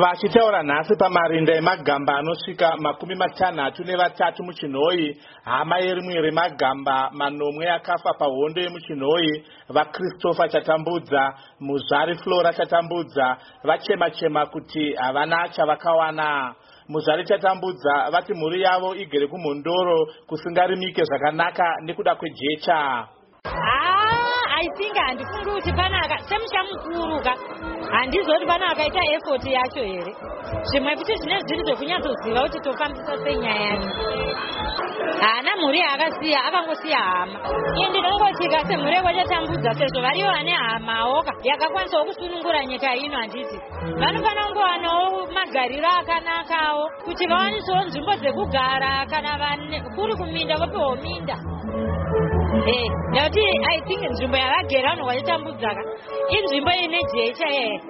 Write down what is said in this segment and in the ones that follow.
vachitaura nhasi pamarinda emagamba anosvika makumi matanhatu nevatatu muchinhoi hama yerimwe remagamba manomwe akafa pahondo yemuchinhoi vakristopher chatambudza muzvari flora chatambudza vachema-chema kuti havana chavakawana. Muzvari chatambudza vati mhuri yavo igere kumhondoro kusingarimike zvakanaka nekuda kwejecha i think handifungi kuti panaka semusha mukuru ka handizoti pana akaita effort yacho here. Zvimwe futi zvine zviri zvekunyatsoziva kuti tofambisa sei nyaya yacho haana mhuri yaakasiya akangosiya hama. Iye ndinongotika semhuri yekwachatambudza sezvo varivo vane hamawo ka yakakwanisawo kusunungura nyika ino handiti vanofanira kungowanawo magariro akanakawo kuti vawanisawo nzvimbo dzekugara kana kuri kuminda vopiwawo minda nekuti i think nzvimbo yavagera vanhu vachitambudzaka inzvimbo ine jecha here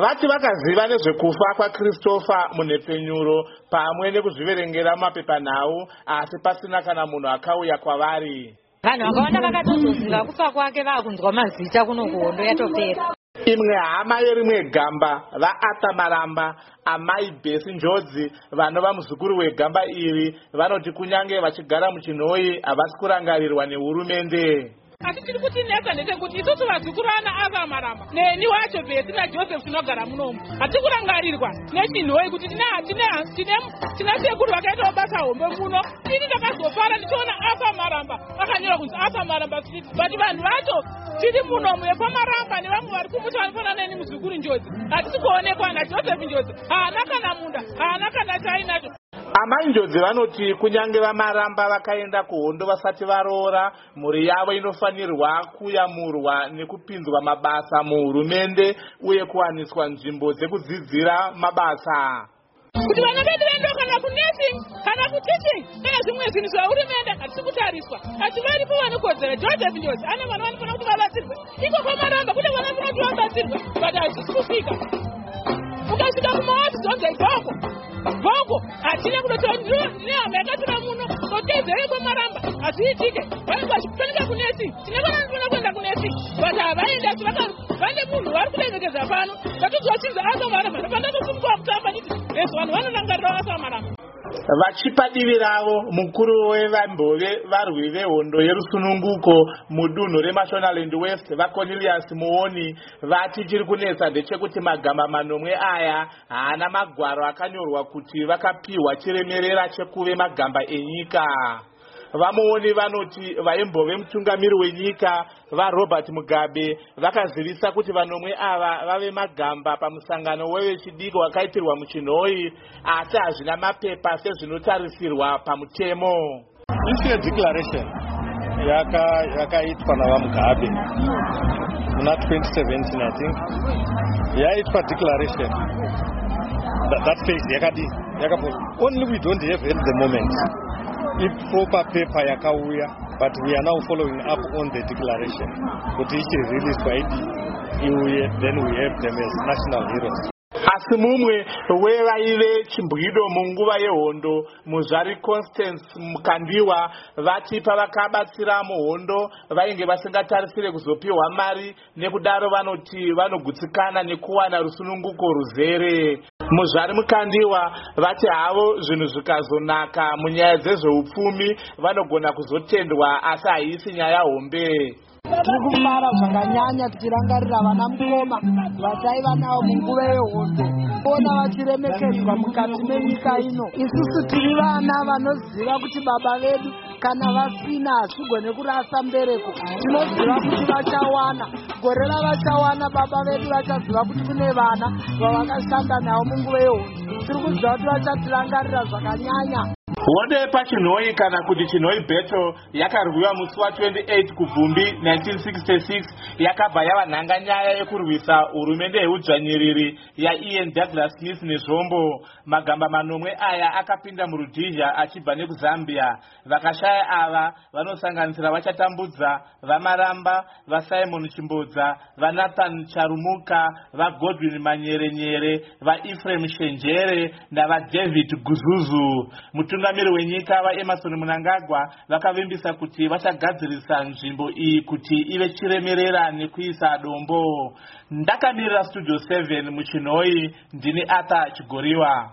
vati vakaziva nezvekufa kwakristofa munhepfenyuro pamwe nekuzviverengera mumapepanhau asi pasina kana munhu akauya kwavari. Vanhu vakawanda vakatozoziva kufa kwake vaakunzwa mazita kuno kuhondo yatopera imwe hama yerimwe gamba vaata maramba amai bhesi njodzi vanova muzukuru wegamba iri vanoti kunyange vachigara muchinhoi havasi kurangarirwa nehurumende. Asi tiri kutinetsa ndechekuti isusu vazukuru ana ava maramba neni wacho bhesi najoseph tinogara munomu hatiri kurangarirwa nechinhoi kuti tina sekuru vakaitawo basa hombe muno. Ini ndakazofara ndichiona afa maramba akanyora kunzi afa maramba street but vanhu vacho tiri munomu yepamaramba nevamwe vari kumuta vanofanana neni muzukuru njodzi. Hatisi kuonekwa najoseph njodzi. Haana kana munda haana kana chainacho amai njodzi vanoti kunyange vamaramba vakaenda kuhondo vasati varoora mhuri yavo inofanirwa kuyamurwa nekupinzwa mabasa muhurumende uye kuwaniswa nzvimbo dzekudzidzira mabasa. Kuti vana vedu vaendawo kana kunursing kana kuteaching kana zvimwe zvinhu zvehurumende hatisi kutariswa. Asi varipo vanokodzera joseph njodzi ane vana vanofanira kuti iko kwamaramba kune vana vabatsirwe but hazvisi kusvika ukasvika kumaofisi onzai bhoko bhoko hatina kudoti ndine hama yakatora muno. Totedzere kwemaramba hazviitike vanenge vachifanika kunesi. Tine vana vanofanira kuenda kunesi. But havaendi asi vane munhu vari kudengekeza pano. Vatozwachinza asamaramba ndafanira kusungwa kutamba niti ezvo vanhu vanorangarirawo asamaramba vachipa divi ravo mukuru wevambove varwi vehondo yerusununguko mudunhu remashonaland west vacornelius muoni vati chiri kunetsa ndechekuti magamba manomwe aya haana magwaro akanyorwa kuti vakapiwa chiremerera chekuve magamba enyika vamuoni vanoti vaimbove mutungamiri wenyika varobert mugabe vakazivisa kuti vanomwe ava vave magamba pamusangano wevechidiki wakaitirwa muchinhoi asi hazvina mapepa sezvinotarisirwa pamutemo. Isi yedeclaration yakaitwa navamugabe muna 2017 i think. Yaitwa declaration. That phase yakadi yakapo only we don't have at the moment iproper paper yakauya but we are now following up on the declaration kuti ichireleaswa idi iuye then we have them as national heroes asi mumwe wevaive chimbwido munguva yehondo muzvari constance mukandiwa vati pavakabatsira muhondo vainge vasingatarisire kuzopiwa mari nekudaro vanoti vanogutsikana nekuwana rusununguko ruzere. Muzvari mukandiwa vati havo zvinhu zvikazonaka munyaya dzezveupfumi vanogona kuzotendwa asi haisi nyaya hombe tiri kufara zvakanyanya tichirangarira vana mukoma. Vataiva navo munguva yehondo. Kuona vachiremekedzwa mukati menyika ino. Isusu tiri vana vanoziva kuti baba vedu kana vasina hatigone kurasa mbereko tinoziva kuti vachawana. Gore ravachawana baba vedu vachaziva kuti kune vana vavakashanda navo munguva yehondo. Tiri kuziva kuti vachatirangarira zvakanyanya hondo yepachinhoi kana kuti chinhoi battle yakarwiwa musi wa28 kubvumbi 1966 yakabva yava nhanganyaya yekurwisa hurumende yeudzvanyiriri yaian douglas smith nezvombo. Magamba manomwe aya akapinda murudhizha achibva nekuzambia. Vakashaya ava vanosanganisira vachatambudza vamaramba vasimon chimbodza vanathan charumuka vagodwin manyerenyere vaefrem shenjere navadavid guzuzu. Mutungamiri mutungamiri wenyika vaemarson munangagwa vakavimbisa kuti vachagadzirisa nzvimbo iyi kuti ive chiremerera nekuisa dombo. Ndakamirira studio 7 muchinhoi ndini arthur chigoriwa